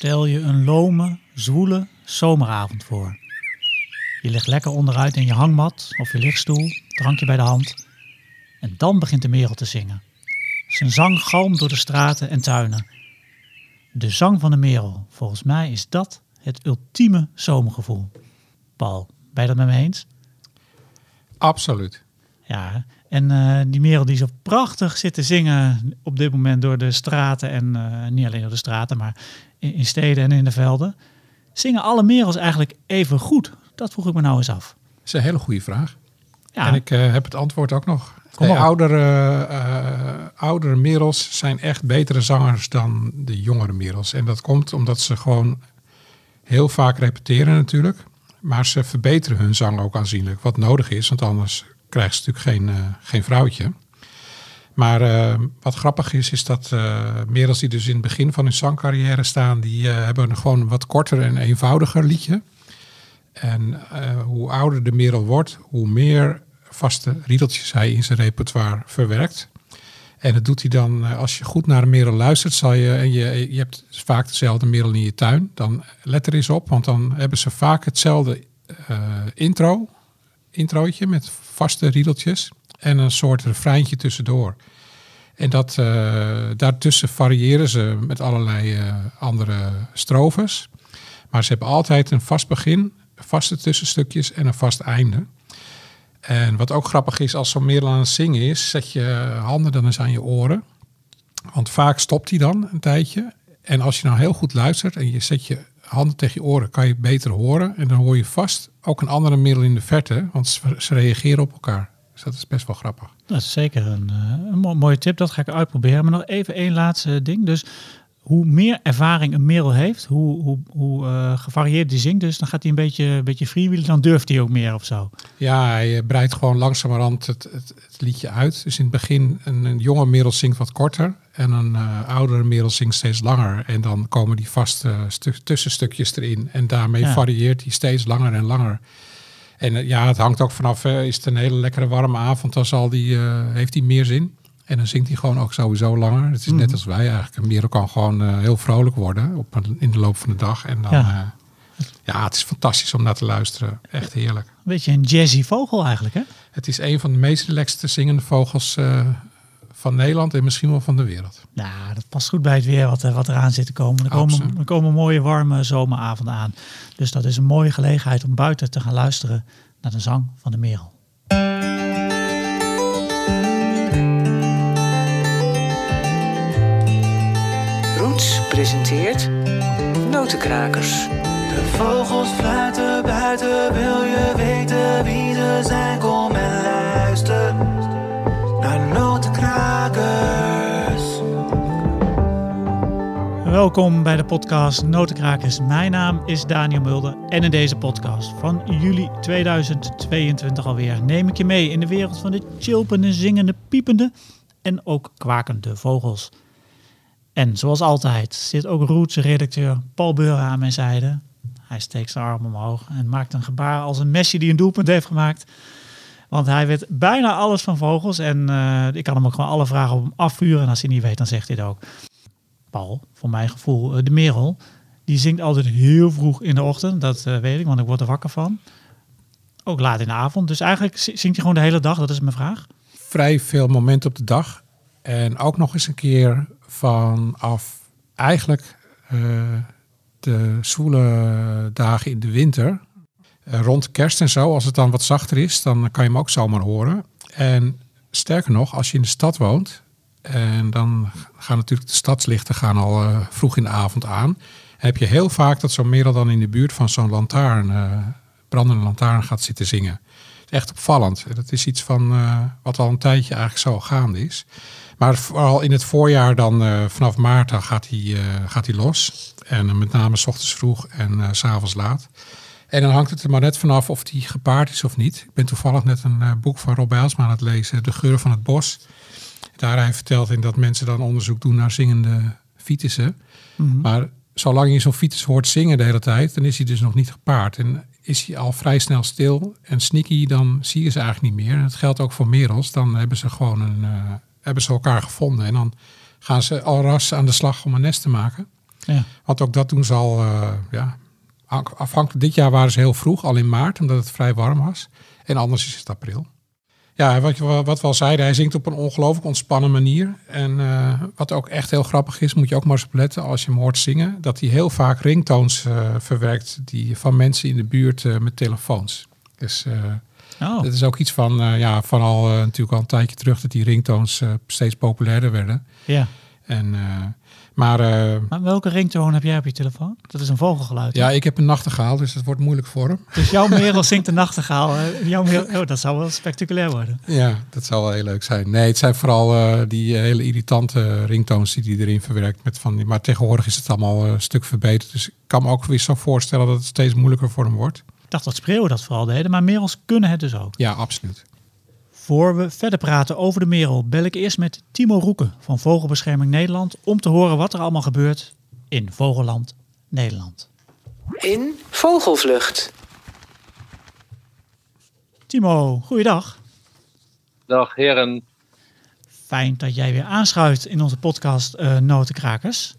Stel je een lome, zwoele zomeravond voor. Je ligt lekker onderuit in je hangmat of je lichtstoel, drankje bij de hand. En dan begint de merel te zingen. Zijn zang galmt door de straten en tuinen. De zang van de merel, volgens mij is dat het ultieme zomergevoel. Paul, ben je dat met me eens? Absoluut. Ja, en uh, die merel die zo prachtig zit te zingen op dit moment door de straten. En uh, niet alleen door de straten, maar in, in, steden en in de velden. Zingen alle merels eigenlijk even goed? Dat vroeg ik me nou eens af. Dat is een hele goede vraag. Ja. En ik uh, heb het antwoord ook nog. De oudere, oudere merels zijn echt betere zangers dan de jongere merels. En dat komt omdat ze gewoon heel vaak repeteren natuurlijk. Maar ze verbeteren hun zang ook aanzienlijk. Wat nodig is, want anders krijgt ze natuurlijk geen, uh, geen vrouwtje. Maar uh, wat grappig is, is dat uh, merels die dus in het begin van hun zangcarrière staan, die hebben gewoon wat korter en eenvoudiger liedje. En hoe ouder de merel wordt, hoe meer vaste riedeltjes hij in zijn repertoire verwerkt. En dat doet hij dan, als je goed naar een merel luistert, zal je, en je, je hebt vaak dezelfde merel in je tuin, dan let er eens op, want dan hebben ze vaak hetzelfde intro, introotje met vaste riedeltjes en een soort refreintje tussendoor. En dat, uh, daartussen variëren ze met allerlei uh, andere strofes. Maar ze hebben altijd een vast begin, vaste tussenstukjes en een vast einde. En wat ook grappig is, als zo'n merel aan het zingen is, zet je handen dan eens aan je oren. Want vaak stopt hij dan een tijdje. En als je nou heel goed luistert en je zet je handen tegen je oren, kan je beter horen. En dan hoor je vast ook een andere middel in de verte, want ze reageren op elkaar. Dus dat is best wel grappig. Dat is zeker een, eh, een mooie tip, dat ga ik uitproberen. Maar nog even één laatste ding. Dus hoe meer ervaring een merel heeft, hoe, hoe, hoe uh, gevarieerd die zingt, dus dan gaat hij een beetje, een beetje freewheelen, dan durft hij ook meer of zo. Ja, hij breidt gewoon langzamerhand het, het, het, liedje uit. Dus in het begin, een, een jonge merel zingt wat korter en een uh, oudere merel zingt steeds langer. En dan komen die vaste stu tussenstukjes erin en daarmee ja. varieert hij steeds langer en langer. En ja, het hangt ook vanaf, is het een hele lekkere warme avond, dan zal die, heeft hij meer zin. En dan zingt hij gewoon ook sowieso langer. Het is net als wij eigenlijk. Een merel kan gewoon uh, heel vrolijk worden op een, in de loop van de dag. En dan, ja. Uh, ja, het is fantastisch om naar te luisteren. Echt heerlijk. Een beetje een jazzy vogel eigenlijk, hè? Het is een van de meest relaxte zingende vogels uh, van Nederland en misschien wel van de wereld. Nou, dat past goed bij het weer wat, wat eraan zit te komen. Er komen, er komen mooie warme zomeravonden aan. Dus dat is een mooie gelegenheid om buiten te gaan luisteren naar de zang van de merel. Presenteert Notenkrakers. De vogels fluiten buiten, wil je weten wie ze zijn? Kom en luister naar Notenkrakers. Welkom bij de podcast Notenkrakers. Mijn naam is Daniel Mulder en in deze podcast van juli 2022 alweer neem ik je mee in de wereld van de chilpende, zingende, piepende en ook kwakende vogels. En zoals altijd zit ook Roetse redacteur Paul Beuren aan mijn zijde. Hij steekt zijn arm omhoog en maakt een gebaar als een Messi die een doelpunt heeft gemaakt. Want hij weet bijna alles van vogels. En uh, ik kan hem ook gewoon alle vragen op hem afvuren. En als hij niet weet, dan zegt hij het ook. Paul, voor mijn gevoel, uh, de merel, die zingt altijd heel vroeg in de ochtend. Dat uh, weet ik, want ik word er wakker van. Ook laat in de avond. Dus eigenlijk zingt hij gewoon de hele dag. Dat is mijn vraag. Vrij veel momenten op de dag. En ook nog eens een keer vanaf eigenlijk uh, de zwoele dagen in de winter. Uh, rond kerst en zo, als het dan wat zachter is, dan kan je hem ook zomaar horen. En sterker nog, als je in de stad woont, en dan gaan natuurlijk de stadslichten gaan al uh, vroeg in de avond aan. heb je heel vaak dat zo'n merel dan in de buurt van zo'n lantaarn, brandende lantaarn gaat zitten zingen. Het is echt opvallend. Dat is iets van wat al een tijdje eigenlijk zo gaande is. Maar vooral in het voorjaar dan uh, vanaf maart dan gaat hij, uh, gaat hij los. En uh, met name s ochtends vroeg en s s'avonds laat. En dan hangt het er maar net vanaf of die gepaard is of niet. Ik ben toevallig net een boek van Rob Bijlsma aan het lezen, De geur van het bos. Daar hij vertelt in dat mensen dan onderzoek doen naar zingende fietsen. Mm -hmm. Maar zolang je zo'n fiets hoort zingen de hele tijd, dan is hij dus nog niet gepaard. En is hij al vrij snel stil en sneaky, dan zie je ze eigenlijk niet meer. En dat geldt ook voor merels. Dan hebben ze gewoon een hebben ze elkaar gevonden. En dan gaan ze al ras aan de slag om een nest te maken. Ja. Want ook dat doen ze al, ja, afhankelijk. Dit jaar waren ze heel vroeg, al in maart, omdat het vrij warm was. En anders is het april. Ja, wat, wat we al zeiden, hij zingt op een ongelooflijk ontspannen manier. En uh, wat ook echt heel grappig is, moet je ook maar eens opletten als je hem hoort zingen, dat hij heel vaak ringtoons uh, verwerkt die, van mensen in de buurt uh, met telefoons. Dus oh. dat is ook iets van, ja, van al natuurlijk al een tijdje terug dat die ringtoons steeds populairder werden. Ja. En maar, maar welke ringtoon heb jij op je telefoon? Dat is een vogelgeluid. Ja, ik heb een nachtegaal, dus het wordt moeilijk voor hem. Dus jouw merel zingt de nachtegaal. Jouw merel, oh, dat zou wel spectaculair worden. Ja, dat zou wel heel leuk zijn. Nee, het zijn vooral die eh, hele irritante ringtoons die hij erin verwerkt. Met van die, maar tegenwoordig is het allemaal een stuk verbeterd. Dus ik kan me ook weer zo voorstellen dat het steeds moeilijker voor hem wordt. Ik dacht dat spreeuwen dat vooral deden, maar merels kunnen het dus ook. Ja, absoluut. Voor we verder praten over de merel, bel ik eerst met Timo Roeken van Vogelbescherming Nederland om te horen wat er allemaal gebeurt in Vogelland Nederland. In Vogelvlucht. Timo, goeiedag. Dag heren. Fijn dat jij weer aanschuift in onze podcast uh, Notenkrakers.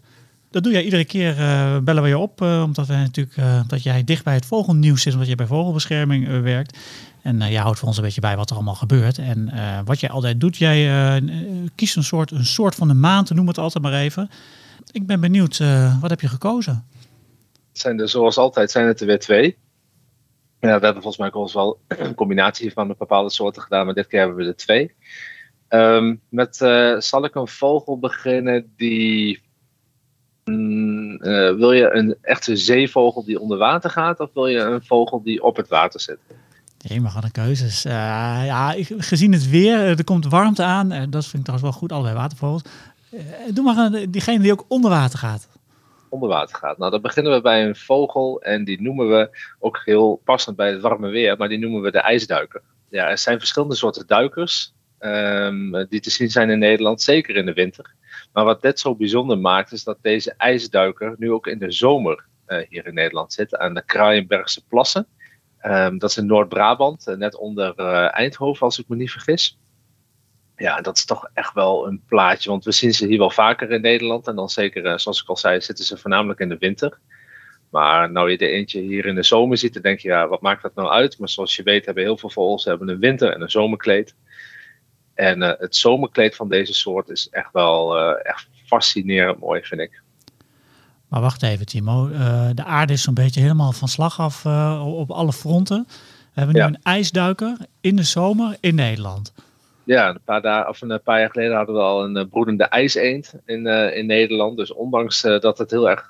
Dat doe jij iedere keer, uh, bellen we je op, uh, omdat, we natuurlijk, dat jij dicht bij het vogelnieuws zit, omdat je bij vogelbescherming werkt. En uh, jij houdt voor ons een beetje bij wat er allemaal gebeurt. En uh, wat jij altijd doet, jij uh, kiest een soort, een soort van de maand, noem het altijd maar even. Ik ben benieuwd, wat heb je gekozen? Zijn er zoals altijd zijn het er weer twee. Ja, we hebben volgens mij ook wel een combinatie van een bepaalde soorten gedaan, maar dit keer hebben we er twee. Um, met, zal ik een vogel beginnen die mm, wil je een echte zeevogel die onder water gaat, of wil je een vogel die op het water zit? Nee, maar gaan keuzes. Uh, ja, gezien het weer, eh, er komt warmte aan. En dat vind ik trouwens wel goed, allebei watervogels. Uh, doe maar een, diegene die ook onder water gaat. Onder water gaat. Nou, dan beginnen we bij een vogel. En die noemen we ook heel passend bij het warme weer. Maar die noemen we de ijsduiker. Ja, er zijn verschillende soorten duikers. Um, die te zien zijn in Nederland, zeker in de winter. Maar wat dit zo bijzonder maakt, is dat deze ijsduiker nu ook in de zomer uh, hier in Nederland zit. Aan de Kraaienbergse plassen. Um, dat is in Noord-Brabant, eh, net onder uh, Eindhoven, als ik me niet vergis. Ja, dat is toch echt wel een plaatje, want we zien ze hier wel vaker in Nederland. En dan zeker, zoals ik al zei, zitten ze voornamelijk in de winter. Maar nou je er eentje hier in de zomer ziet, dan denk je, ja, wat maakt dat nou uit? Maar zoals je weet hebben heel veel vogels hebben een winter- en een zomerkleed. En het zomerkleed van deze soort is echt wel echt fascinerend mooi, vind ik. Maar wacht even, Timo. Uh, de aarde is zo'n beetje helemaal van slag af op alle fronten. We hebben nu een ijsduiker in de zomer in Nederland. Ja, een paar, dagen, of een paar jaar geleden hadden we al een uh, broedende ijseend in, in Nederland. Dus ondanks dat het heel erg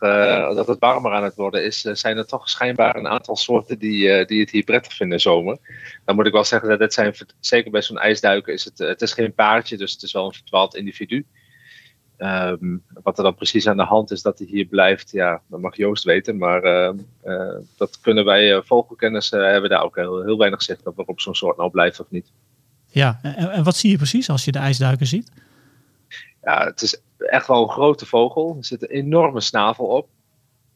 dat het warmer aan het worden is, zijn er toch schijnbaar een aantal soorten die, die het hier prettig vinden in de zomer. Dan moet ik wel zeggen dat dit zijn, zeker bij zo'n ijsduiker, is het, het is geen paardje, dus het is wel een verdwaald individu. Um, wat er dan precies aan de hand is dat hij hier blijft, ja, dat mag Joost weten. Maar uh, dat kunnen wij uh, vogelkenners hebben daar ook heel, heel weinig zicht op waarop zo'n soort nou blijft of niet. Ja, en, en, wat zie je precies als je de ijsduiker ziet? Ja, het is echt wel een grote vogel. Er zit een enorme snavel op.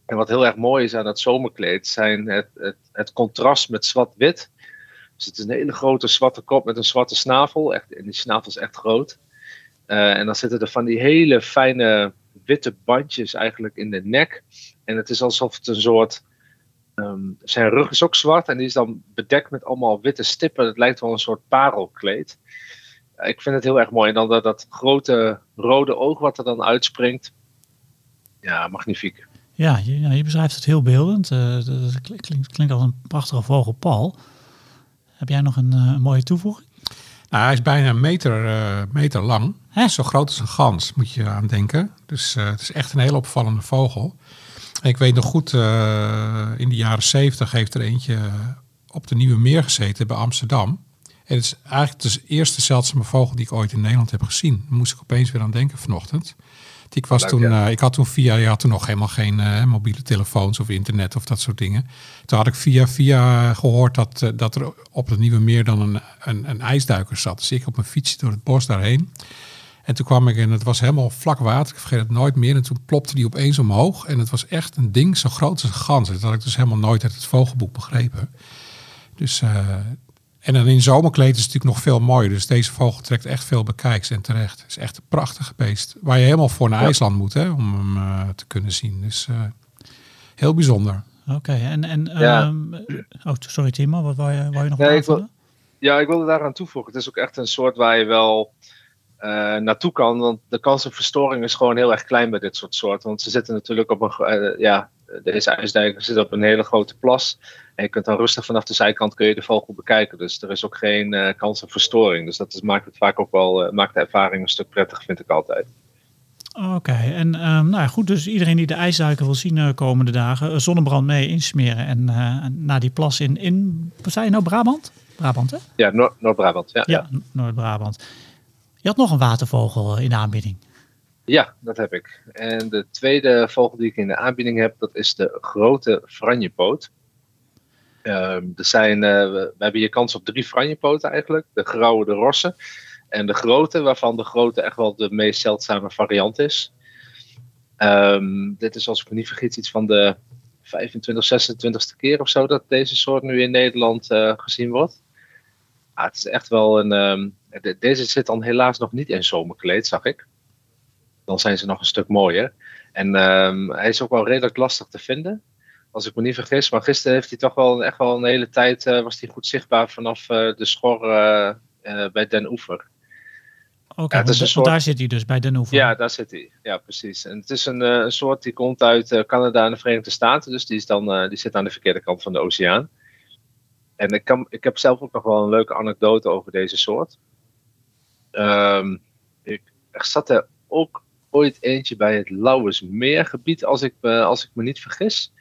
En wat heel erg mooi is aan het zomerkleed, zijn het, het, het contrast met zwart-wit. Dus het is een hele grote zwarte kop met een zwarte snavel. Echt, en die snavel is echt groot. Uh, en dan zitten er van die hele fijne witte bandjes eigenlijk in de nek. En het is alsof het een soort. Um, zijn rug is ook zwart en die is dan bedekt met allemaal witte stippen. Het lijkt wel een soort parelkleed. Uh, ik vind het heel erg mooi. En dan dat, dat grote rode oog wat er dan uitspringt. Ja, magnifiek. Ja, je, je beschrijft het heel beeldend. Uh, dat klinkt, klinkt als een prachtige vogel, Paul. Heb jij nog een, een mooie toevoeging? Nou, hij is bijna een meter, uh, meter lang. Zo groot als een gans, moet je aan denken. Dus uh, het is echt een heel opvallende vogel. Ik weet nog goed, uh, in de jaren zeventig heeft er eentje op de Nieuwe Meer gezeten bij Amsterdam. En het is eigenlijk de eerste zeldzame vogel die ik ooit in Nederland heb gezien. Daar moest ik opeens weer aan denken vanochtend. Ik, was toen, uh, ik had toen via, je had toen nog helemaal geen uh, mobiele telefoons of internet of dat soort dingen. Toen had ik via via gehoord dat, uh, dat er op het Nieuwe Meer dan een, een, een, ijsduiker zat. Dus ik op mijn fiets door het bos daarheen. En toen kwam ik en het was helemaal vlak water. Ik vergeet het nooit meer. En toen plopte die opeens omhoog. En het was echt een ding zo groot als een gans. Dat had ik dus helemaal nooit uit het vogelboek begrepen. Dus En dan in zomerkleed is het natuurlijk nog veel mooier. Dus deze vogel trekt echt veel bekijks en terecht. Het is echt een prachtige beest. Waar je helemaal voor naar IJsland moet hè, om hem uh, te kunnen zien. Dus uh, heel bijzonder. Oké, en, en ja. um, oh, sorry Timo, wat wou je, wou je nog ja, ik wil, ja, ik wilde daaraan toevoegen. Het is ook echt een soort waar je wel uh, naartoe kan. Want de kans op verstoring is gewoon heel erg klein bij dit soort soorten. Want ze zitten natuurlijk op een, uh, ja, deze ijsdijk zit op een hele grote plas. En je kunt dan rustig vanaf de zijkant kun je de vogel bekijken. Dus er is ook geen uh, kans op verstoring. Dus dat is, maakt het vaak ook wel, maakt de ervaring een stuk prettig, vind ik altijd. Oké, en um, nou ja, goed, dus iedereen die de ijsduiken wil zien uh, komende dagen, zonnebrand mee insmeren en naar die plas in, in, zei je nou, Brabant? Brabant, hè? Ja, Noord-Brabant. ja, ja, ja. Noord-Brabant. Je had nog een watervogel in de aanbieding. Ja, dat heb ik. En de tweede vogel die ik in de aanbieding heb, dat is de grote franjepoot. Um, er zijn, uh, we, hebben hier kans op drie franjepoten eigenlijk. De grauwe, de rosse en de grote, waarvan de grote echt wel de meest zeldzame variant is. Um, dit is als ik me niet vergis iets van de 25, 26e keer of zo dat deze soort nu in Nederland uh, gezien wordt. Ah, het is echt wel een. Um, de, deze zit dan helaas nog niet in zomerkleed, zag ik. Dan zijn ze nog een stuk mooier. En um, hij is ook wel redelijk lastig te vinden. Als ik me niet vergis. Maar gisteren heeft hij toch wel echt wel een hele tijd. Uh, was hij goed zichtbaar vanaf uh, de schor bij Den Oever. Oké, okay, ja, soort... daar zit hij dus bij Den Oever. Ja, daar zit hij. Ja, precies. En het is een, een soort die komt uit Canada en de Verenigde Staten. Dus die, is dan, die zit aan de verkeerde kant van de oceaan. En ik, kan, ik heb zelf ook nog wel een leuke anekdote over deze soort. Um, ik, er zat er ook ooit eentje bij het Lauwersmeergebied, als ik, me, als ik me niet vergis.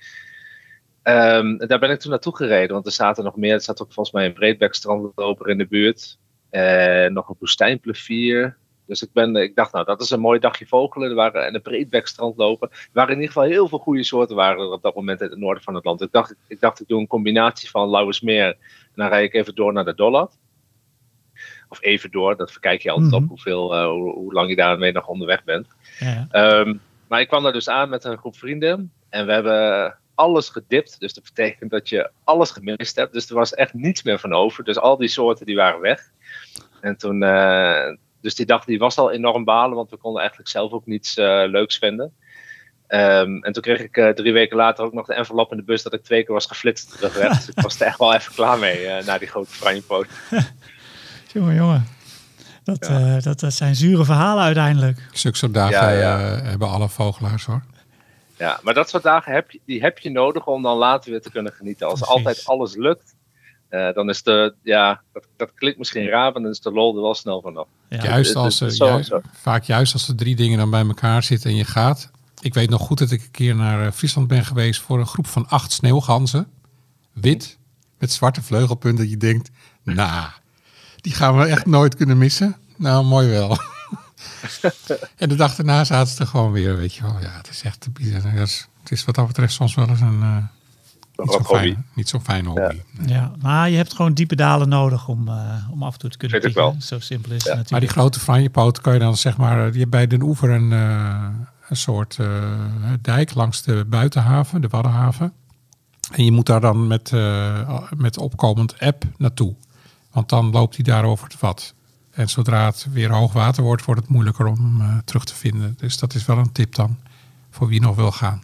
Um, daar ben ik toen naartoe gereden, want er zaten nog meer. Er zat ook volgens mij een breedbekstrandloper in de buurt. En nog een woestijnplevier. Dus ik, ben, ik dacht, nou, dat is een mooi dagje vogelen. Er waren, en een breedbekstrand lopen. Er waren in ieder geval heel veel goede soorten waren er op dat moment in het noorden van het land. Ik dacht, ik, dacht, ik doe een combinatie van Lauwersmeer. En dan rijd ik even door naar de Dollard. Of even door, dat verkijk je altijd mm -hmm. op hoeveel, uh, hoe, hoe, lang je daarmee nog onderweg bent. Ja. Um, maar ik kwam daar dus aan met een groep vrienden. En we hebben alles gedipt. Dus dat betekent dat je alles gemist hebt. Dus er was echt niets meer van over. Dus al die soorten die waren weg. En toen, uh, dus die dag die was al enorm balen, want we konden eigenlijk zelf ook niets uh, leuks vinden. Um, en toen kreeg ik uh, drie weken later ook nog de envelop in de bus dat ik twee keer was geflitst terugweg. dus ik was er echt wel even klaar mee uh, na die grote franjepoot. jongen, jongen. Dat, ja. dat, dat, zijn zure verhalen uiteindelijk. Zulke soort dagen ja, ja. hebben alle vogelaars hoor. Ja, maar dat soort dagen heb je, die heb je nodig om dan later weer te kunnen genieten. Als Precies. altijd alles lukt, uh, dan is de, ja, dat, dat, klinkt misschien raar, maar dan is de lol er wel snel vanaf. Ja. Juist als, uh, zo, juist, zo. vaak juist als de drie dingen dan bij elkaar zitten en je gaat. Ik weet nog goed dat ik een keer naar Friesland ben geweest voor een groep van acht sneeuwganzen. Wit, met zwarte vleugelpunten. Dat je denkt, nou, die gaan we echt nooit kunnen missen. Nou, mooi wel. en de dag daarna zaten ze er gewoon weer, weet je wel. Ja, het is echt te bizar. Het is wat dat betreft soms wel eens een... Uh, niet zo'n fijn, niet zo fijne hobby. Ja. Nee. ja. maar je hebt gewoon diepe dalen nodig om, uh, om af en toe te kunnen pieken. Zo simpel is ja. het natuurlijk. Maar die grote franjepoot kan je dan zeg maar... Je hebt bij Den Oever een, uh, een soort uh, dijk langs de buitenhaven, de Waddenhaven. En je moet daar dan met, met opkomend app naartoe. Want dan loopt hij daar over het vat. En zodra het weer hoog water wordt, wordt het moeilijker om hem terug te vinden. Dus dat is wel een tip dan voor wie nog wil gaan.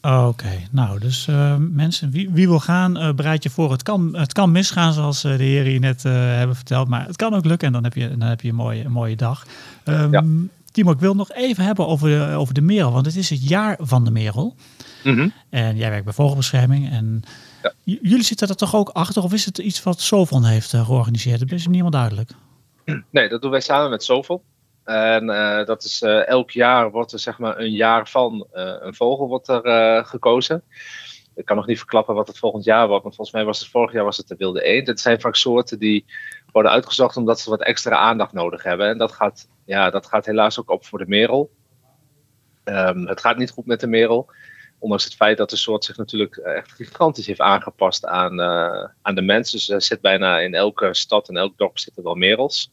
Oké, okay. nou dus uh, mensen, wie, wie, wil gaan, uh, bereid je voor. Het kan, het kan misgaan zoals uh, de heren hier net hebben verteld, maar het kan ook lukken en dan heb je, dan heb je een, mooie, een mooie dag. Um, ja. Timo, ik wil nog even hebben over de, over de merel, want het is het jaar van de merel. Mm -hmm. En jij werkt bij vogelbescherming en jullie zitten er toch ook achter of is het iets wat Sovon heeft georganiseerd? Dat is niet helemaal duidelijk. Nee, dat doen wij samen met Sovon. En uh, dat is uh, elk jaar wordt er zeg maar een jaar van een vogel wordt er gekozen. Ik kan nog niet verklappen wat het volgend jaar wordt, want volgens mij was het vorig jaar was het de wilde eend. Het zijn vaak soorten die worden uitgezocht omdat ze wat extra aandacht nodig hebben. En dat gaat, ja, dat gaat helaas ook op voor de merel. Um, het gaat niet goed met de merel. Ondanks het feit dat de soort zich natuurlijk echt gigantisch heeft aangepast aan, aan de mensen. Dus er zit bijna in elke stad en elk dorp zitten wel merels.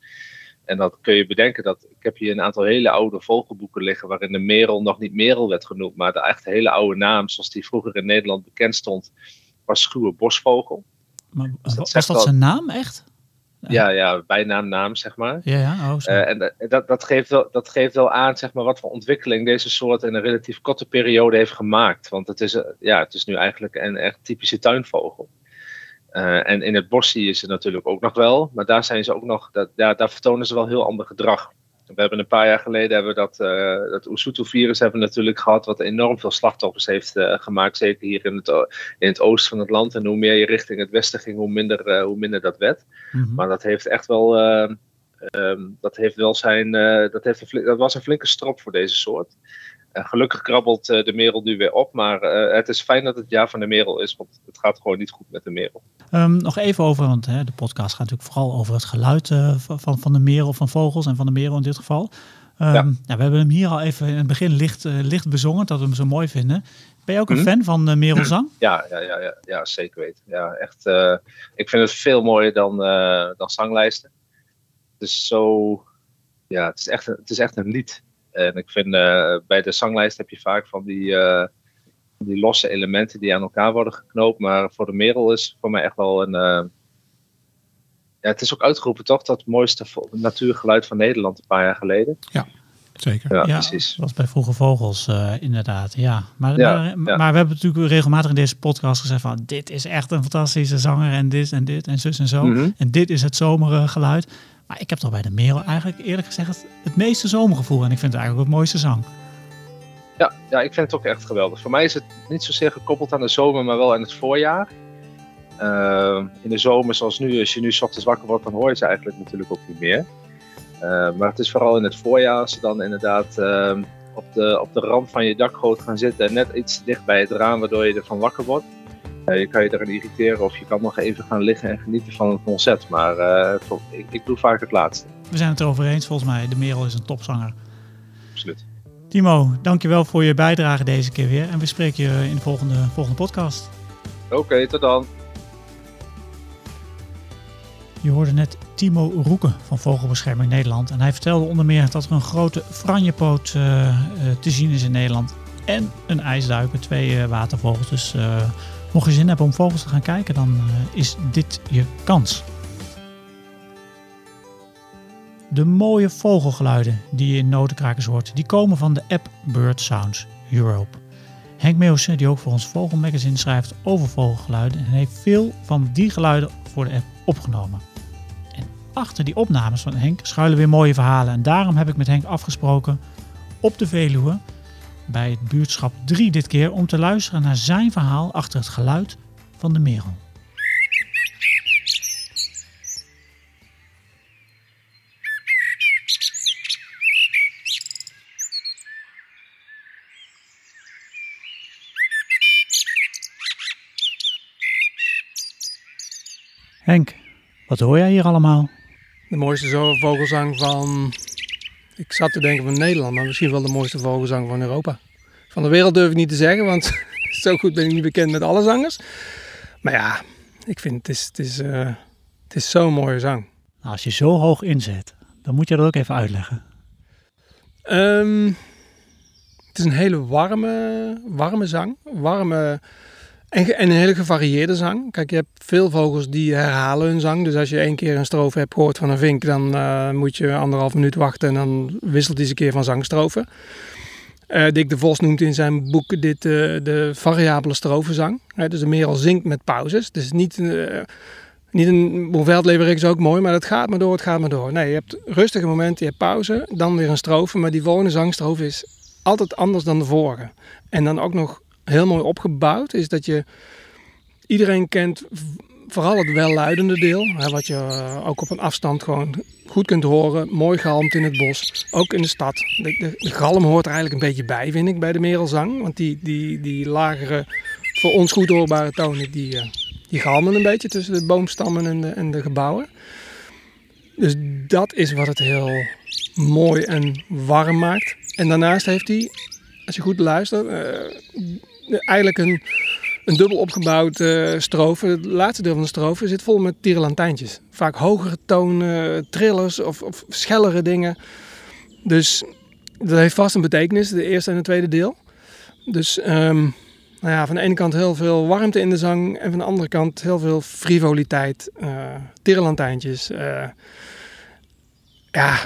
En dat kun je bedenken dat ik heb hier een aantal hele oude vogelboeken liggen waarin de merel nog niet merel werd genoemd, maar de echt hele oude naam zoals die vroeger in Nederland bekend stond, was schuwe bosvogel. Maar, dus dat was dat zijn naam echt? Ja, ja, bijnaam, naam, zeg maar. Ja, ja. Oh, uh, en dat, dat, geeft wel, dat geeft wel aan, zeg maar, wat voor ontwikkeling deze soort in een relatief korte periode heeft gemaakt. Want het is, ja, het is nu eigenlijk een echt typische tuinvogel. Uh, en in het bos zie je ze natuurlijk ook nog wel, maar daar zijn ze ook nog, dat, ja, daar vertonen ze wel heel ander gedrag. We hebben een paar jaar geleden hebben we dat, uh, dat Usutu-virus hebben we natuurlijk gehad, wat enorm veel slachtoffers heeft uh, gemaakt, zeker hier in het, in het oosten van het land. En hoe meer je richting het westen ging, hoe minder, uh, hoe minder dat werd. Mm -hmm. Maar dat heeft echt wel, um, dat heeft wel zijn, dat, heeft een, dat was een flinke strop voor deze soort. Uh, gelukkig krabbelt uh, de merel nu weer op, maar uh, het is fijn dat het jaar van de merel is, want het gaat gewoon niet goed met de merel. Um, nog even over, want hè, de podcast gaat natuurlijk vooral over het geluid van, van de merel, van vogels en van de merel in dit geval. Um, ja. Nou, we hebben hem hier al even in het begin licht, licht bezongen, dat we hem zo mooi vinden. Ben je ook een Mhm. fan van merelzang? Ja, ja, ja, ja, ja, zeker weten. Ja, echt, ik vind het veel mooier dan, dan zanglijsten. Is zo, ja, het is echt, het is echt een lied. En ik vind uh, bij de zanglijst heb je vaak van die, uh, die losse elementen die aan elkaar worden geknoopt. Maar voor de merel is voor mij echt wel een. Uh, ja, het is ook uitgeroepen toch dat mooiste natuurgeluid van Nederland een paar jaar geleden. Ja, zeker. Ja, Ja, precies. was bij Vroege Vogels uh, inderdaad, ja. Maar, Ja, maar, ja. maar we hebben natuurlijk regelmatig in deze podcast gezegd van... dit is echt een fantastische zanger en dit en dit en zus en zo. Mhm. En dit is het zomerige geluid. Maar ik heb toch bij de merel eigenlijk eerlijk gezegd het, meeste zomergevoel. En ik vind het eigenlijk het mooiste zang. Ja, ja, ik vind het ook echt geweldig. Voor mij is het niet zozeer gekoppeld aan de zomer, maar wel aan het voorjaar. Uh, in de zomer, zoals nu, als je nu 's ochtends wakker wordt, dan hoor je ze eigenlijk natuurlijk ook niet meer. Uh, maar het is vooral in het voorjaar, als ze dan inderdaad uh, op, de, op de rand van je dakgoot gaan zitten, en net iets dicht bij het raam, waardoor je ervan wakker wordt. Uh, je kan je eraan irriteren of je kan nog even gaan liggen en genieten van het concert. Maar voor, ik, ik doe vaak het laatste. We zijn het erover eens volgens mij. De merel is een topzanger. Absoluut. Timo, dankjewel voor je bijdrage deze keer weer. En we spreken je in de volgende, volgende podcast. Oké, okay, tot dan. Je hoorde net Timo Roeken van Vogelbescherming Nederland. En hij vertelde onder meer dat er een grote franjepoot uh, uh, te zien is in Nederland. En een ijsduiker, twee uh, watervogels. Dus mocht je zin hebben om vogels te gaan kijken, dan is dit je kans. De mooie vogelgeluiden die je in notenkrakers hoort, die komen van de app Bird Sounds Europe. Henk Meeuwse, die ook voor ons Vogelmagazine schrijft over vogelgeluiden, en heeft veel van die geluiden voor de app opgenomen. En achter die opnames van Henk schuilen weer mooie verhalen. En daarom heb ik met Henk afgesproken op de Veluwe, bij het buurtschap 3 dit keer, om te luisteren naar zijn verhaal achter het geluid van de merel. Henk, wat hoor jij hier allemaal? De mooiste vogelzang van. Ik zat te denken van Nederland, maar misschien wel de mooiste vogelzang van Europa. Van de wereld durf ik niet te zeggen, want zo goed ben ik niet bekend met alle zangers. Maar ja, ik vind het is, het is, uh, het is zo'n mooie zang. Nou, als je zo hoog inzet, dan moet je dat ook even uitleggen. Um, het is een hele warme, warme zang. Warme en, en, een hele gevarieerde zang. Kijk, je hebt veel vogels die herhalen hun zang. Dus als je één keer een strofe hebt gehoord van een vink, dan uh, moet je anderhalf minuut wachten en dan wisselt hij eens een keer van zangstrofe. Uh, Dick de Vos noemt in zijn boek dit uh, de variabele strofenzang. Dus de merel zingt met pauzes. Dus niet, niet een Veldleverik is ook mooi, maar het gaat maar door, het gaat maar door. Nee, je hebt rustige momenten, je hebt pauze, dan weer een strofe. Maar die volgende zangstrofe is altijd anders dan de vorige. En dan ook nog heel mooi opgebouwd is dat je iedereen kent vooral het welluidende deel, hè, wat je uh, ook op een afstand gewoon goed kunt horen. Mooi galmt in het bos, ook in de stad. De, galm hoort er eigenlijk een beetje bij, vind ik, bij de merelzang. Want die, die, die lagere, voor ons goed hoorbare tonen, die, uh, die galmen een beetje tussen de boomstammen en de, en de gebouwen. Dus dat is wat het heel mooi en warm maakt. En daarnaast heeft hij, als je goed luistert, uh, eigenlijk een, een dubbel opgebouwd uh, strofe. Het laatste deel van de strofe zit vol met tierenlantijntjes. Vaak hogere tonen, trillers of, of schellere dingen. Dus dat heeft vast een betekenis, de eerste en het tweede deel. Dus um, nou ja, van de ene kant heel veel warmte in de zang en van de andere kant heel veel frivoliteit, uh, tirelantijntjes. Uh, ja,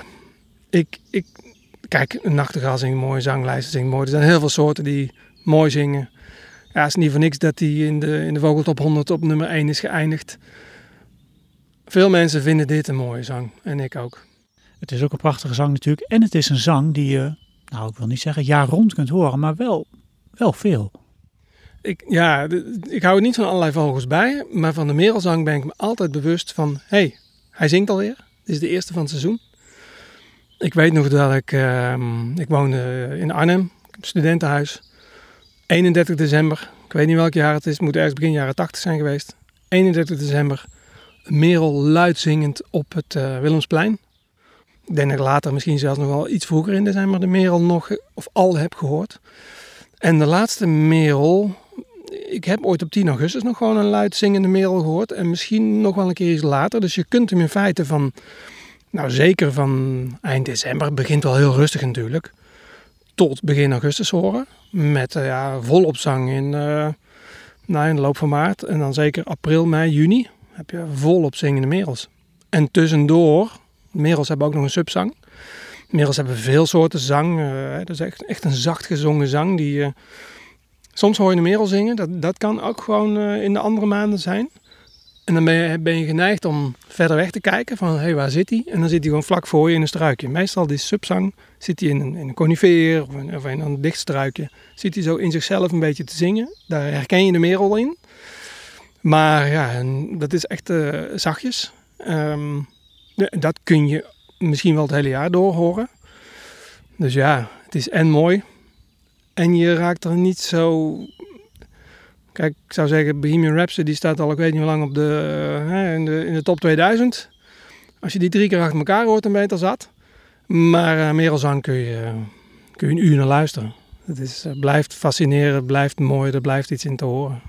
ik, ik, kijk, een nachtegaal zingt mooi, zanglijsten zingt mooi. Er zijn heel veel soorten die mooi zingen. Ja, het is niet voor niks dat hij in de, in de Vogeltop 100 op nummer 1 is geëindigd. Veel mensen vinden dit een mooie zang en ik ook. Het is ook een prachtige zang natuurlijk. En het is een zang die je, nou ik wil niet zeggen jaar rond kunt horen, maar wel, wel veel. Ik, ja, ik hou het niet van allerlei vogels bij, maar van de merelzang ben ik me altijd bewust van, hé, hey, hij zingt alweer. Dit is de eerste van het seizoen. Ik weet nog dat ik, uh, ik woonde in Arnhem, studentenhuis. 31 december, ik weet niet welk jaar het is, het moet ergens begin jaren 80 zijn geweest. 31 december, merel luid zingend op het uh, Willemsplein. Ik denk dat ik later misschien zelfs nog wel iets vroeger in december de merel nog of al heb gehoord. En de laatste merel, ik heb ooit op 10 augustus nog gewoon een luid zingende merel gehoord. En misschien nog wel een keer iets later. Dus je kunt hem in feite van, nou zeker van eind december, begint wel heel rustig natuurlijk. Tot begin augustus horen. Met uh, ja, volop zang in, uh, in de loop van maart. En dan zeker april, mei, juni heb je volop zingende merels. En tussendoor, merels hebben ook nog een subzang. Merels hebben veel soorten zang. Uh, dat is echt, echt een zacht gezongen zang. Die, soms hoor je een merel zingen. Dat, dat kan ook gewoon in de andere maanden zijn. En dan ben je, geneigd om verder weg te kijken van hé, hey, waar zit hij? En dan zit hij gewoon vlak voor je in een struikje. Meestal die subzang zit hij in een, in een conifeer of in, of in een dicht struikje. Zit hij zo in zichzelf een beetje te zingen. Daar herken je de merel in. Maar ja, dat is echt uh, zachtjes. Um, dat kun je misschien wel het hele jaar door horen. Dus ja, het is en mooi. En je raakt er niet zo. Kijk, ik zou zeggen, Bohemian Rhapsody staat al, ik weet niet hoe lang, op de, uh, in, de, in de top 2000. Als je die drie keer achter elkaar hoort, dan ben je er zat. Maar uh, kun je, kun je een uur naar luisteren. Het is, uh, blijft fascineren, blijft mooi, er blijft iets in te horen.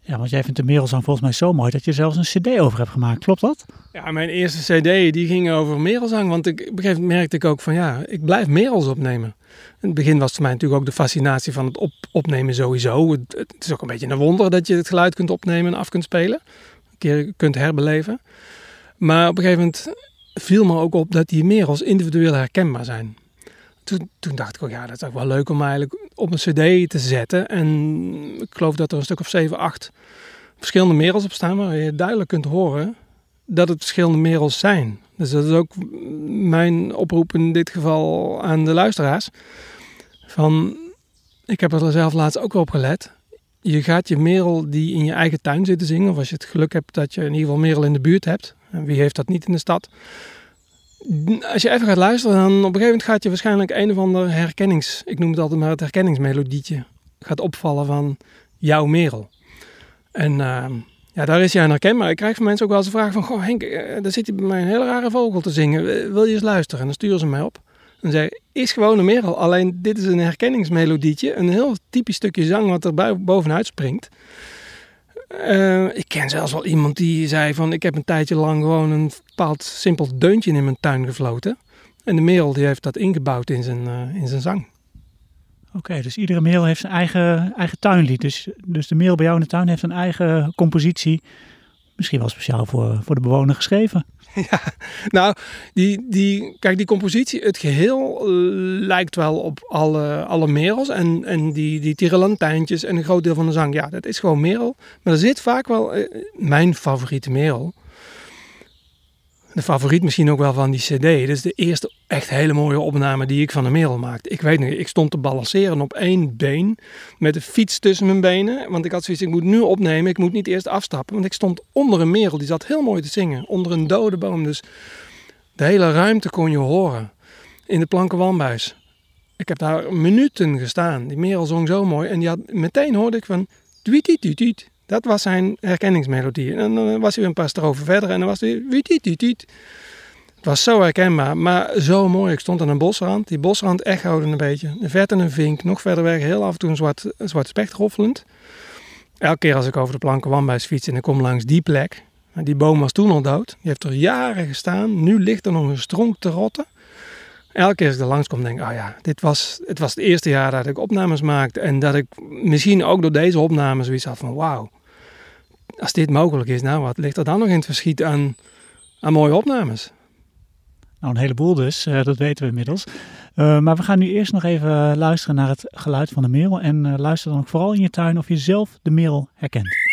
Ja, want jij vindt de merelzang volgens mij zo mooi dat je zelfs een cd over hebt gemaakt. Klopt dat? Ja, mijn eerste cd die ging over merelzang. Want ik, op een gegeven moment merkte ik ook van ja, ik blijf merels opnemen. In het begin was voor mij natuurlijk ook de fascinatie van het op, opnemen sowieso. Het, het, is ook een beetje een wonder dat je het geluid kunt opnemen en af kunt spelen. Een keer kunt herbeleven. Maar op een gegeven moment viel me ook op dat die merels individueel herkenbaar zijn. Toen, toen, dacht ik ook, ja, dat is ook wel leuk om eigenlijk op een cd te zetten. En ik geloof dat er een stuk of 7, 8 verschillende merels op staan, waar je duidelijk kunt horen dat het verschillende merels zijn. Dus dat is ook mijn oproep in dit geval aan de luisteraars. Van, ik heb er zelf laatst ook op gelet. Je gaat je merel die in je eigen tuin zitten zingen, of als je het geluk hebt dat je in ieder geval merel in de buurt hebt. En wie heeft dat niet in de stad? als je even gaat luisteren, dan op een gegeven moment gaat je waarschijnlijk een of ander herkennings... Ik noem het altijd maar het herkenningsmelodietje. Gaat opvallen van jouw merel. En uh, ja, daar is jij aan herkenbaar. Ik krijg van mensen ook wel eens de vraag van... Goh Henk, uh, daar zit hij bij mij een hele rare vogel te zingen. Wil je eens luisteren? En dan sturen ze mij op. En zeggen, is gewoon een merel. Alleen dit is een herkenningsmelodietje. Een heel typisch stukje zang wat er bovenuit springt. Uh, ik ken zelfs wel iemand die zei van ik heb een tijdje lang gewoon een bepaald simpel deuntje in mijn tuin gefloten. En de merel die heeft dat ingebouwd in zijn, uh, in zijn zang. Oké, dus iedere merel heeft zijn eigen, eigen tuinlied. Dus, dus de merel bij jou in de tuin heeft een eigen compositie. Misschien wel speciaal voor, voor de bewoner geschreven. Ja, nou, die, die, kijk, die compositie, het geheel uh, lijkt wel op alle, alle merels. En, en die, die tirelantijntjes en een groot deel van de zang, ja, dat is gewoon merel. Maar er zit vaak wel uh, mijn favoriete merel de favoriet misschien ook wel van die cd. Dit is de eerste echt hele mooie opname die ik van de merel maakte. Ik weet nog, ik stond te balanceren op één been met de fiets tussen mijn benen. Want ik had zoiets, ik moet nu opnemen, ik moet niet eerst afstappen. Want ik stond onder een merel, die zat heel mooi te zingen. Onder een dode boom, dus de hele ruimte kon je horen. In de planken Ik heb daar minuten gestaan. Die merel zong zo mooi. En die had, meteen hoorde ik van... Tweet, dat was zijn herkenningsmelodie. En dan was hij een paar strofen verder en dan was hij... Het was zo herkenbaar, maar zo mooi. Ik stond aan een bosrand. Die bosrand echode een beetje. De verte een vink, nog verder weg, heel af en toe een zwart, een zwart specht roffelend. Elke keer als ik over de planken wandbuis fiets en ik kom langs die plek. Die boom was toen al dood. Die heeft er jaren gestaan. Nu ligt er nog een stronk te rotten. elke keer als ik er langskom, denk ik, oh ja, dit was, het was het eerste jaar dat ik opnames maakte. En dat ik misschien ook door deze opnames zoiets had van, wauw, als dit mogelijk is, nou, wat ligt er dan nog in het verschiet aan, aan mooie opnames? Nou, een heleboel dus, uh, dat weten we inmiddels. Uh, maar we gaan nu eerst nog even luisteren naar het geluid van de merel. En uh, luister dan ook vooral in je tuin of je zelf de merel herkent.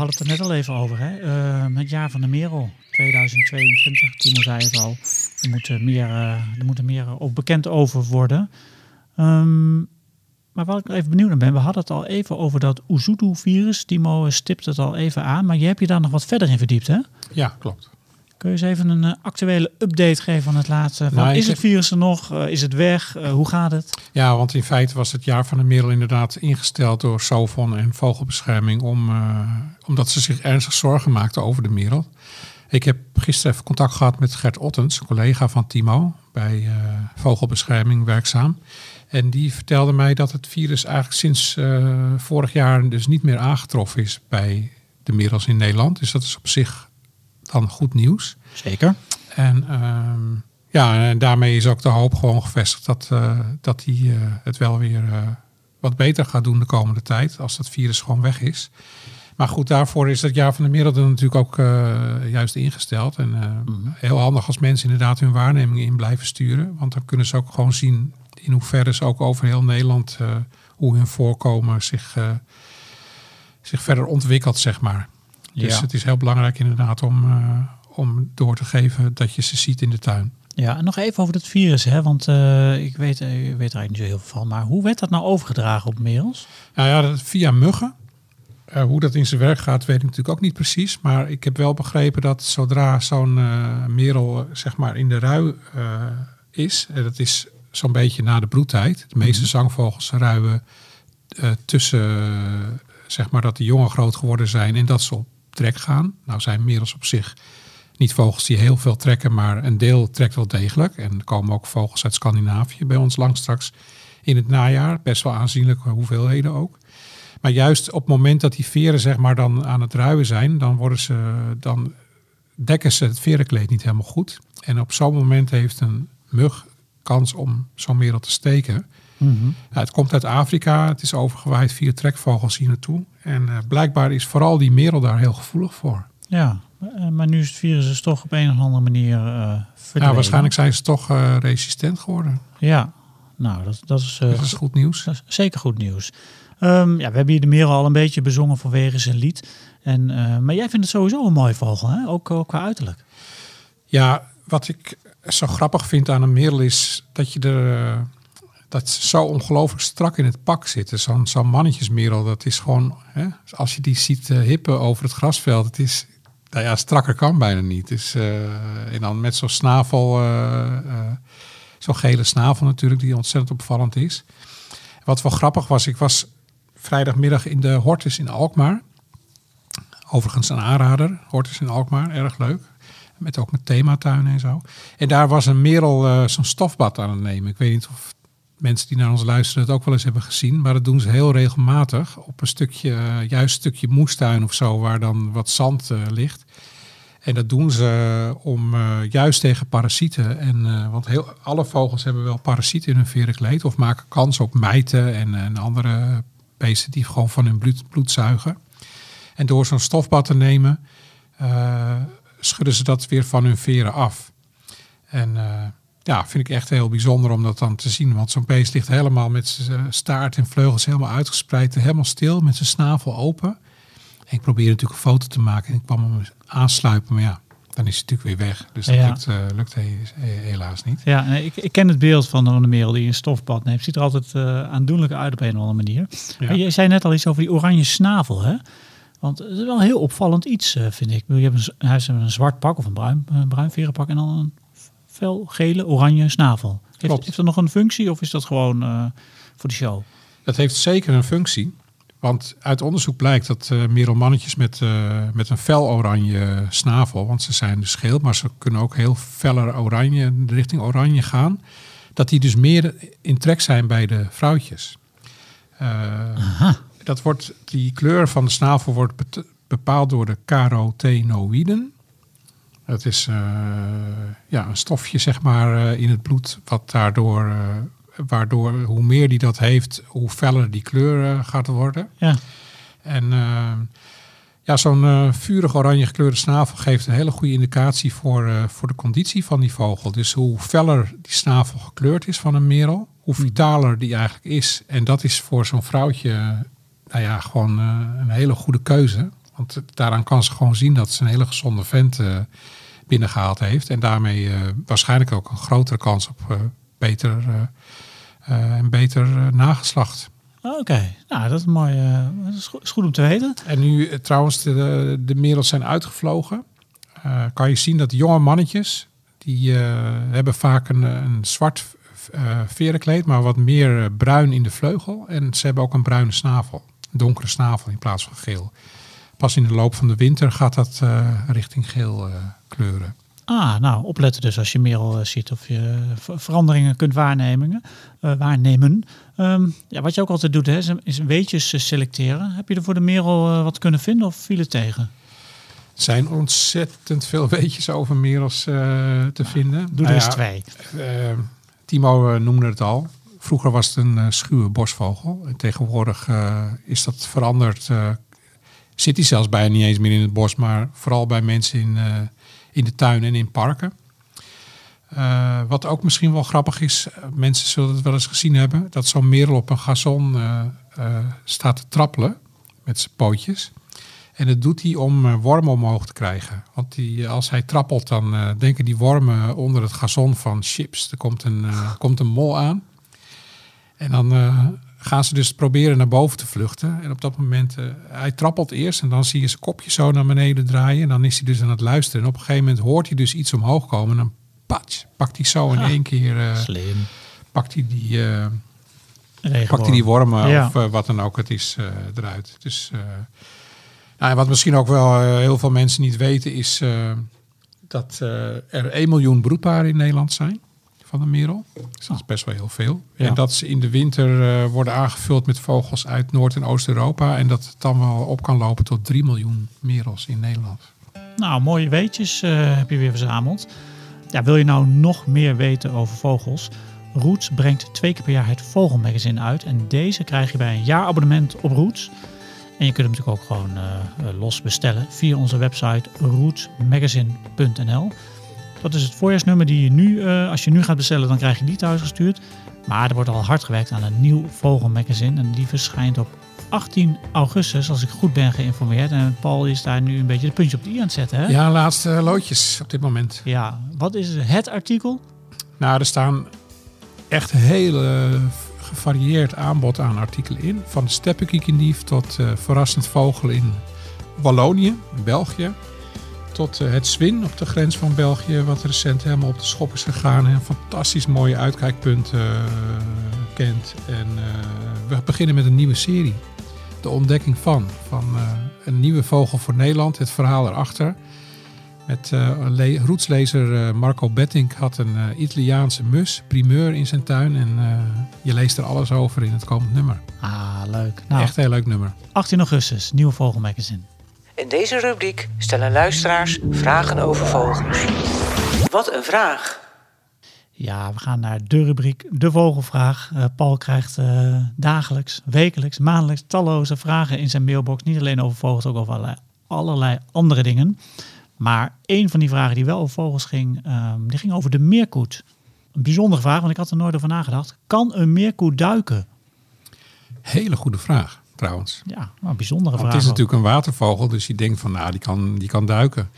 Hadden het er net al even over. Hè? Het jaar van de Merel 2022. Timo zei het al. Er moet meer, uh, er moet meer ook bekend over worden. Um, maar wat ik even benieuwd naar ben, we hadden het al even over dat Oezutu-virus. Timo stipt het al even aan, maar je hebt je daar nog wat verder in verdiept, hè? Ja, klopt. Kun je eens even een uh, actuele update geven van het laatste? Van, nou, is het virus er nog? Uh, is het weg? Uh, hoe gaat het? Ja, want in feite was het jaar van de merel inderdaad ingesteld door Sovon en Vogelbescherming. Om, omdat ze zich ernstig zorgen maakten over de merel. Ik heb gisteren even contact gehad met Gert Ottens, een collega van Timo, bij Vogelbescherming werkzaam. En die vertelde mij dat het virus eigenlijk sinds vorig jaar dus niet meer aangetroffen is bij de merels in Nederland. Dus dat is op zich dan goed nieuws. Zeker. En uh, ja, en daarmee is ook de hoop gewoon gevestigd dat, uh, dat hij uh, het wel weer uh, wat beter gaat doen de komende tijd. Als dat virus gewoon weg is. Maar goed, daarvoor is het jaar van de Merel natuurlijk ook juist ingesteld. En mm. heel handig als mensen inderdaad hun waarnemingen in blijven sturen. Want dan kunnen ze ook gewoon zien in hoeverre ze ook over heel Nederland hoe hun voorkomen zich, zich verder ontwikkelt, zeg maar. Dus het is heel belangrijk inderdaad om, uh, om door te geven dat je ze ziet in de tuin. Ja, en nog even over het virus, hè? want uh, ik weet, uh, weet er eigenlijk niet zo heel veel van. Maar hoe werd dat nou overgedragen op merels? Nou ja, via muggen. Uh, hoe dat in zijn werk gaat, weet ik natuurlijk ook niet precies. Maar ik heb wel begrepen dat zodra zo'n merel zeg maar in de rui is, en dat is zo'n beetje na de broedtijd. De meeste mhm. zangvogels ruien tussen zeg maar dat de jongen groot geworden zijn en dat ze op trek gaan. Nou zijn merels op zich niet vogels die heel veel trekken, maar een deel trekt wel degelijk. En er komen ook vogels uit Scandinavië bij ons langs straks in het najaar. Best wel aanzienlijke hoeveelheden ook. Maar juist op het moment dat die veren zeg maar dan aan het ruien zijn, dan, worden ze, dan dekken ze het verenkleed niet helemaal goed. En op zo'n moment heeft een mug kans om zo'n merel te steken. Mm het komt uit Afrika, het is overgewaaid via trekvogels hier naartoe. En uh, blijkbaar is vooral die merel daar heel gevoelig voor. Ja, eh, maar nu is het virus dus toch op een of andere manier uh, Ja, waarschijnlijk zijn ze toch resistent geworden. Ja, nou dat, dat is... dat is goed nieuws. zeker goed nieuws. Um, ja, we hebben hier de merel al een beetje bezongen vanwege zijn lied. En, maar jij vindt het sowieso een mooi vogel, hè? Ook, ook qua uiterlijk. Ja, wat ik zo grappig vind aan een merel is dat je er dat ze zo ongelooflijk strak in het pak zitten. Zo'n zo'n mannetjesmerel, dat is gewoon, hè, als je die ziet uh, hippen over het grasveld, het is, nou ja, strakker kan bijna niet. Dus, uh, en dan met zo'n snavel, uh, zo'n gele snavel natuurlijk, die ontzettend opvallend is. Wat wel grappig was, ik was vrijdagmiddag in de Hortus in Alkmaar. Overigens een aanrader, Hortus in Alkmaar, erg leuk. Met ook met thematuinen en zo. En daar was een merel zo'n stofbad aan het nemen. Ik weet niet of mensen die naar ons luisteren het ook wel eens hebben gezien. Maar dat doen ze heel regelmatig op een stukje, uh, juist stukje moestuin of zo, waar dan wat zand uh, ligt. En dat doen ze om uh, juist tegen parasieten. En, want heel, alle vogels hebben wel parasieten in hun verenkleed. Of maken kans op mijten en, en andere beesten die gewoon van hun bloed, bloed zuigen. En door zo'n stofbad te nemen, schudden ze dat weer van hun veren af. En ja, vind ik echt heel bijzonder om dat dan te zien. Want zo'n beest ligt helemaal met zijn staart en vleugels helemaal uitgespreid. Helemaal stil, met zijn snavel open. En ik probeer natuurlijk een foto te maken. En ik kwam hem aansluipen, maar ja, dan is hij natuurlijk weer weg. Dus dat lukt, uh, lukt helaas niet. Ja, nee, ik, ik, ken het beeld van de merel die een stofbad neemt. Ziet er altijd uh, aandoenlijk uit op een of andere manier. Ja. Je zei net al iets over die oranje snavel, hè? Want het is wel een heel opvallend iets, uh, vind ik. Je hebt een, hij heeft een zwart pak of een bruin, een bruin verenpak en dan een fel, gele, oranje snavel. Heeft, heeft dat nog een functie of is dat gewoon uh, voor de show? Dat heeft zeker een functie. Want uit onderzoek blijkt dat uh, merelmannetjes met, uh, met een fel oranje snavel, want ze zijn dus geel, maar ze kunnen ook heel feller oranje, richting oranje gaan, dat die dus meer in trek zijn bij de vrouwtjes. Uh, dat wordt, die kleur van de snavel wordt bepaald door de carotenoïden. Dat is ja, een stofje zeg maar, in het bloed wat daardoor waardoor hoe meer die dat heeft, hoe feller die kleur gaat worden. Ja. En ja, zo'n uh, vurig oranje gekleurde snavel geeft een hele goede indicatie voor, voor de conditie van die vogel. Dus hoe feller die snavel gekleurd is van een merel, hoe hmm. vitaler die eigenlijk is. En dat is voor zo'n vrouwtje nou ja, gewoon een hele goede keuze. Want daaraan kan ze gewoon zien dat ze een hele gezonde vent binnengehaald heeft. En daarmee waarschijnlijk ook een grotere kans op beter eh, en beter eh, nageslacht. Oké, nou dat is mooi. Dat is goed, om te weten. En nu trouwens de, de merels zijn uitgevlogen. kan je zien dat jonge mannetjes, die hebben vaak een, een zwart verenkleed, maar wat meer bruin in de vleugel. En ze hebben ook een bruine snavel, donkere snavel in plaats van geel. Pas in de loop van de winter gaat dat richting geel kleuren. Ah, nou, opletten dus als je merel uh, ziet of je veranderingen kunt waarnemen. Uh, waarnemen. Ehm, ja, wat je ook altijd doet, hè, is, weetjes eh, selecteren. Heb je er voor de merel wat kunnen vinden of viel het tegen? Er zijn ontzettend veel weetjes over merels te vinden. Doe er nou eens twee. Timo noemde het al. Vroeger was het een schuwe bosvogel. En tegenwoordig is dat veranderd. Zit hij zelfs bijna niet eens meer in het bos, maar vooral bij mensen in in de tuin en in parken. Uh, wat ook misschien wel grappig is, eh, mensen zullen het wel eens gezien hebben, dat zo'n merel op een gazon staat te trappelen met zijn pootjes. En dat doet hij om wormen omhoog te krijgen. Want die, als hij trappelt, dan denken die wormen onder het gazon van chips. Er komt een, komt een mol aan. En dan gaan ze dus proberen naar boven te vluchten. En op dat moment, uh, hij trappelt eerst en dan zie je zijn kopje zo naar beneden draaien. En dan is hij dus aan het luisteren. En op een gegeven moment hoort hij dus iets omhoog komen. En dan patch, pakt hij zo in één keer... Uh, Slim. Pakt hij die, uh, pakt hij die wormen of wat dan ook het is eruit. Dus, nou, wat misschien ook wel heel veel mensen niet weten is dat er 1 miljoen broedparen in Nederland zijn van de merel. Dus dat is best wel heel veel. En dat ze in de winter uh, worden aangevuld met vogels uit Noord- en Oost-Europa. En dat het dan wel op kan lopen tot 3 miljoen merels in Nederland. Nou, mooie weetjes uh, heb je weer verzameld. Ja, wil je nou nog meer weten over vogels? Roots brengt twee keer per jaar het Vogelmagazine uit. En deze krijg je bij een jaarabonnement op Roots. En je kunt hem natuurlijk ook gewoon uh, los bestellen via onze website rootsmagazine.nl. Dat is het voorjaarsnummer die je nu, uh, als je nu gaat bestellen, dan krijg je die thuis gestuurd. Maar er wordt al hard gewerkt aan een nieuw vogelmagazine. En die verschijnt op 18 augustus, als ik goed ben geïnformeerd. En Paul is daar nu een beetje de puntje op de i aan het zetten. Hè? Ja, laatste loodjes op dit moment. Ja, wat is het artikel? Nou, er staan echt hele gevarieerd aanbod aan artikelen in. Van de steppenkiekendief tot uh, verrassend vogel in Wallonië, België tot eh, het Zwin op de grens van België, wat recent helemaal op de schop is gegaan en een fantastisch mooie uitkijkpunt uh, kent. En uh, we beginnen met een nieuwe serie. De ontdekking van, van een nieuwe vogel voor Nederland, het verhaal erachter. Met uh, roetslezer Marco Betting had een Italiaanse mus, primeur in zijn tuin. En je leest er alles over in het komend nummer. Ah, leuk. Nou, Echt een heel leuk nummer. 18 augustus, nieuwe Vogelmagazine. In deze rubriek stellen luisteraars vragen over vogels. Wat een vraag! Ja, we gaan naar de rubriek De Vogelvraag. Uh, Paul krijgt uh, dagelijks, wekelijks, maandelijks talloze vragen in zijn mailbox. Niet alleen over vogels, ook over allerlei, allerlei andere dingen. Maar een van die vragen die wel over vogels ging, um, die ging over de meerkoet. Een bijzondere vraag, want ik had er nooit over nagedacht. Kan een meerkoet duiken? Hele goede vraag trouwens. Ja, een bijzondere vraag. Het is natuurlijk een watervogel, dus je denkt van nou, die kan, die kan duiken.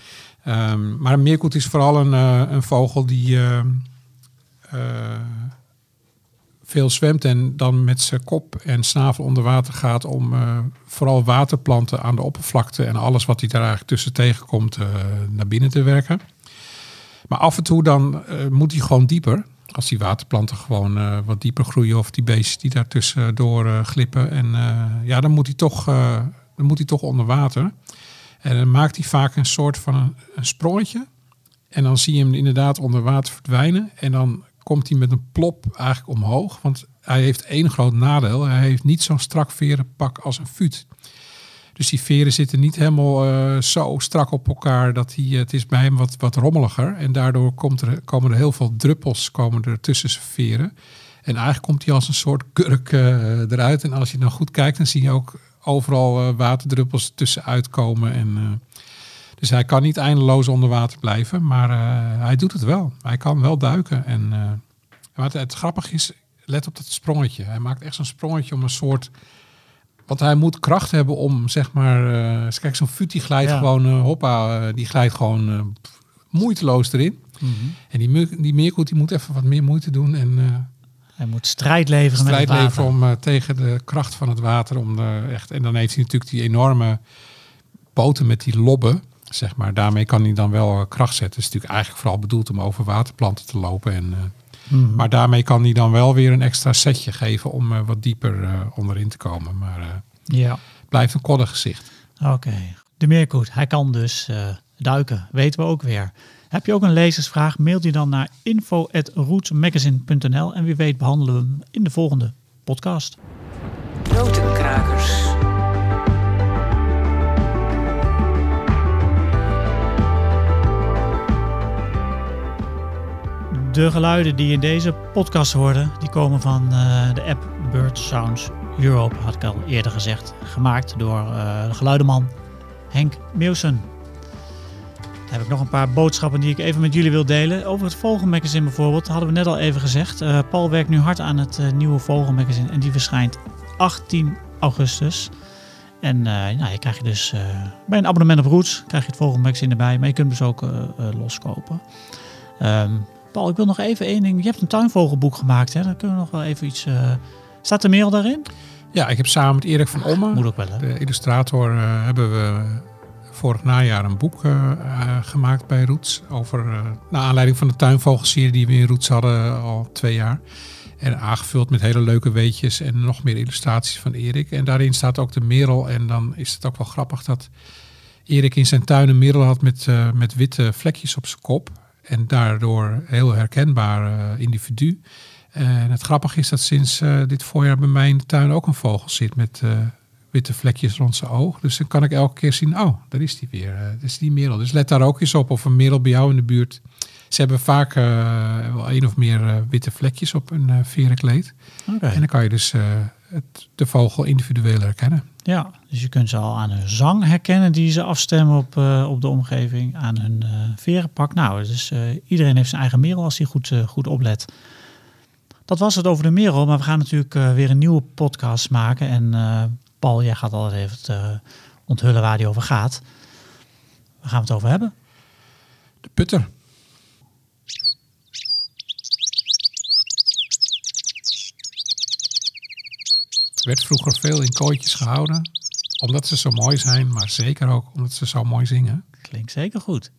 Um, maar een meerkoet is vooral een, uh, een vogel die uh, uh, veel zwemt en dan met zijn kop en snavel onder water gaat om vooral waterplanten aan de oppervlakte en alles wat hij daar eigenlijk tussen tegenkomt naar binnen te werken. Maar af en toe dan moet hij gewoon dieper. Als die waterplanten gewoon wat dieper groeien of die beestjes die daartussen door glippen. En ja, dan moet hij toch, dan moet hij toch onder water. En dan maakt hij vaak een soort van een, een sprongetje. En dan zie je hem inderdaad onder water verdwijnen. En dan komt hij met een plop eigenlijk omhoog. Want hij heeft één groot nadeel. Hij heeft niet zo'n strak verenpak als een fut. Dus die veren zitten niet helemaal uh, zo strak op elkaar dat hij, het is bij hem wat, wat rommeliger. En daardoor komt er, komen er heel veel druppels komen er tussen zijn veren. En eigenlijk komt hij als een soort kurk uh, eruit. En als je dan goed kijkt, dan zie je ook overal waterdruppels tussenuit komen. En, dus hij kan niet eindeloos onder water blijven, maar hij doet het wel. Hij kan wel duiken. En wat het grappig is, let op dat sprongetje. Hij maakt echt zo'n sprongetje om een soort want hij moet kracht hebben om, zeg maar... Uh, kijk, zo'n fut die glijdt gewoon... Uh, hoppa, uh, die glijdt gewoon moeiteloos erin. Mm -hmm. En die, die meerkoet die moet even wat meer moeite doen. En, hij moet strijd leveren strijd met het water. leveren om tegen de kracht van het water. Om de, echt, en dan heeft hij natuurlijk die enorme poten met die lobben. Zeg maar. Daarmee kan hij dan wel kracht zetten. Het is natuurlijk eigenlijk vooral bedoeld om over waterplanten te lopen. En, Mhm. Maar daarmee kan hij dan wel weer een extra setje geven om uh, wat dieper uh, onderin te komen. Maar uh, ja. blijft een koddig gezicht. Oké. De meerkoet, hij kan dus duiken. Weten we ook weer. Heb je ook een lezersvraag? Mail die dan naar info.rootsmagazine.nl en wie weet behandelen we hem in de volgende podcast. Notenkrakers. De geluiden die in deze podcast hoorde, die komen van uh, de app Bird Sounds Europe, had ik al eerder gezegd. Gemaakt door uh, de geluideman Henk Meeuwsen. Dan heb ik nog een paar boodschappen die ik even met jullie wil delen. Over het Vogelmagazine bijvoorbeeld, hadden we net al even gezegd. Uh, Paul werkt nu hard aan het nieuwe Vogelmagazine en die verschijnt 18 augustus. En nou, je krijgt dus bij een abonnement op Roots krijg je het Vogelmagazine erbij, maar je kunt hem dus ook loskopen. Um, Paul, ik wil nog even één ding. Je hebt een tuinvogelboek gemaakt, hè? Dan kunnen we nog wel even iets... Uh... Staat er meer daarin? Ja, ik heb samen met Erik van Omme, Moet ook wel, hè? de illustrator, uh, hebben we vorig najaar een boek uh, gemaakt bij Roots. Over, naar aanleiding van de tuinvogelserie die we in Roots hadden al twee jaar. En aangevuld met hele leuke weetjes en nog meer illustraties van Erik. En daarin staat ook de merel. En dan is het ook wel grappig dat Erik in zijn tuin een merel had met, met witte vlekjes op zijn kop. En daardoor heel herkenbaar uh, individu. En het grappige is dat sinds uh, dit voorjaar bij mij in de tuin ook een vogel zit met uh, witte vlekjes rond zijn oog. Dus dan kan ik elke keer zien, oh, daar is die weer. dat is die merel. Dus let daar ook eens op of een merel bij jou in de buurt. Ze hebben vaak wel één of meer witte vlekjes op hun verenkleed. Okay. En dan kan je dus het, de vogel individueel herkennen. Ja, dus je kunt ze al aan hun zang herkennen die ze afstemmen op, uh, op de omgeving, aan hun uh, verenpak. Nou, dus iedereen heeft zijn eigen merel als hij goed, goed oplet. Dat was het over de merel, maar we gaan natuurlijk weer een nieuwe podcast maken. En Paul, jij gaat altijd even onthullen waar die over gaat. Waar gaan we het over hebben? De putter. Werd vroeger veel in kooitjes gehouden. Omdat ze zo mooi zijn, maar zeker ook omdat ze zo mooi zingen. Klinkt zeker goed.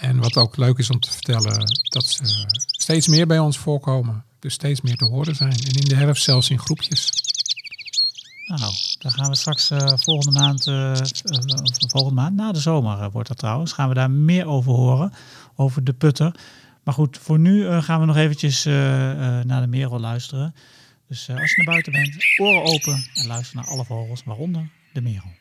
En wat ook leuk is om te vertellen, dat ze steeds meer bij ons voorkomen. Dus steeds meer te horen zijn. En in de herfst zelfs in groepjes. Nou, daar gaan we straks uh, volgende maand, uh, uh, volgende maand, na de zomer wordt dat trouwens, gaan we daar meer over horen. Over de putter. Maar goed, voor nu gaan we nog eventjes naar de merel luisteren. Dus uh, als je naar buiten bent, oren open en luister naar alle vogels, waaronder de merel.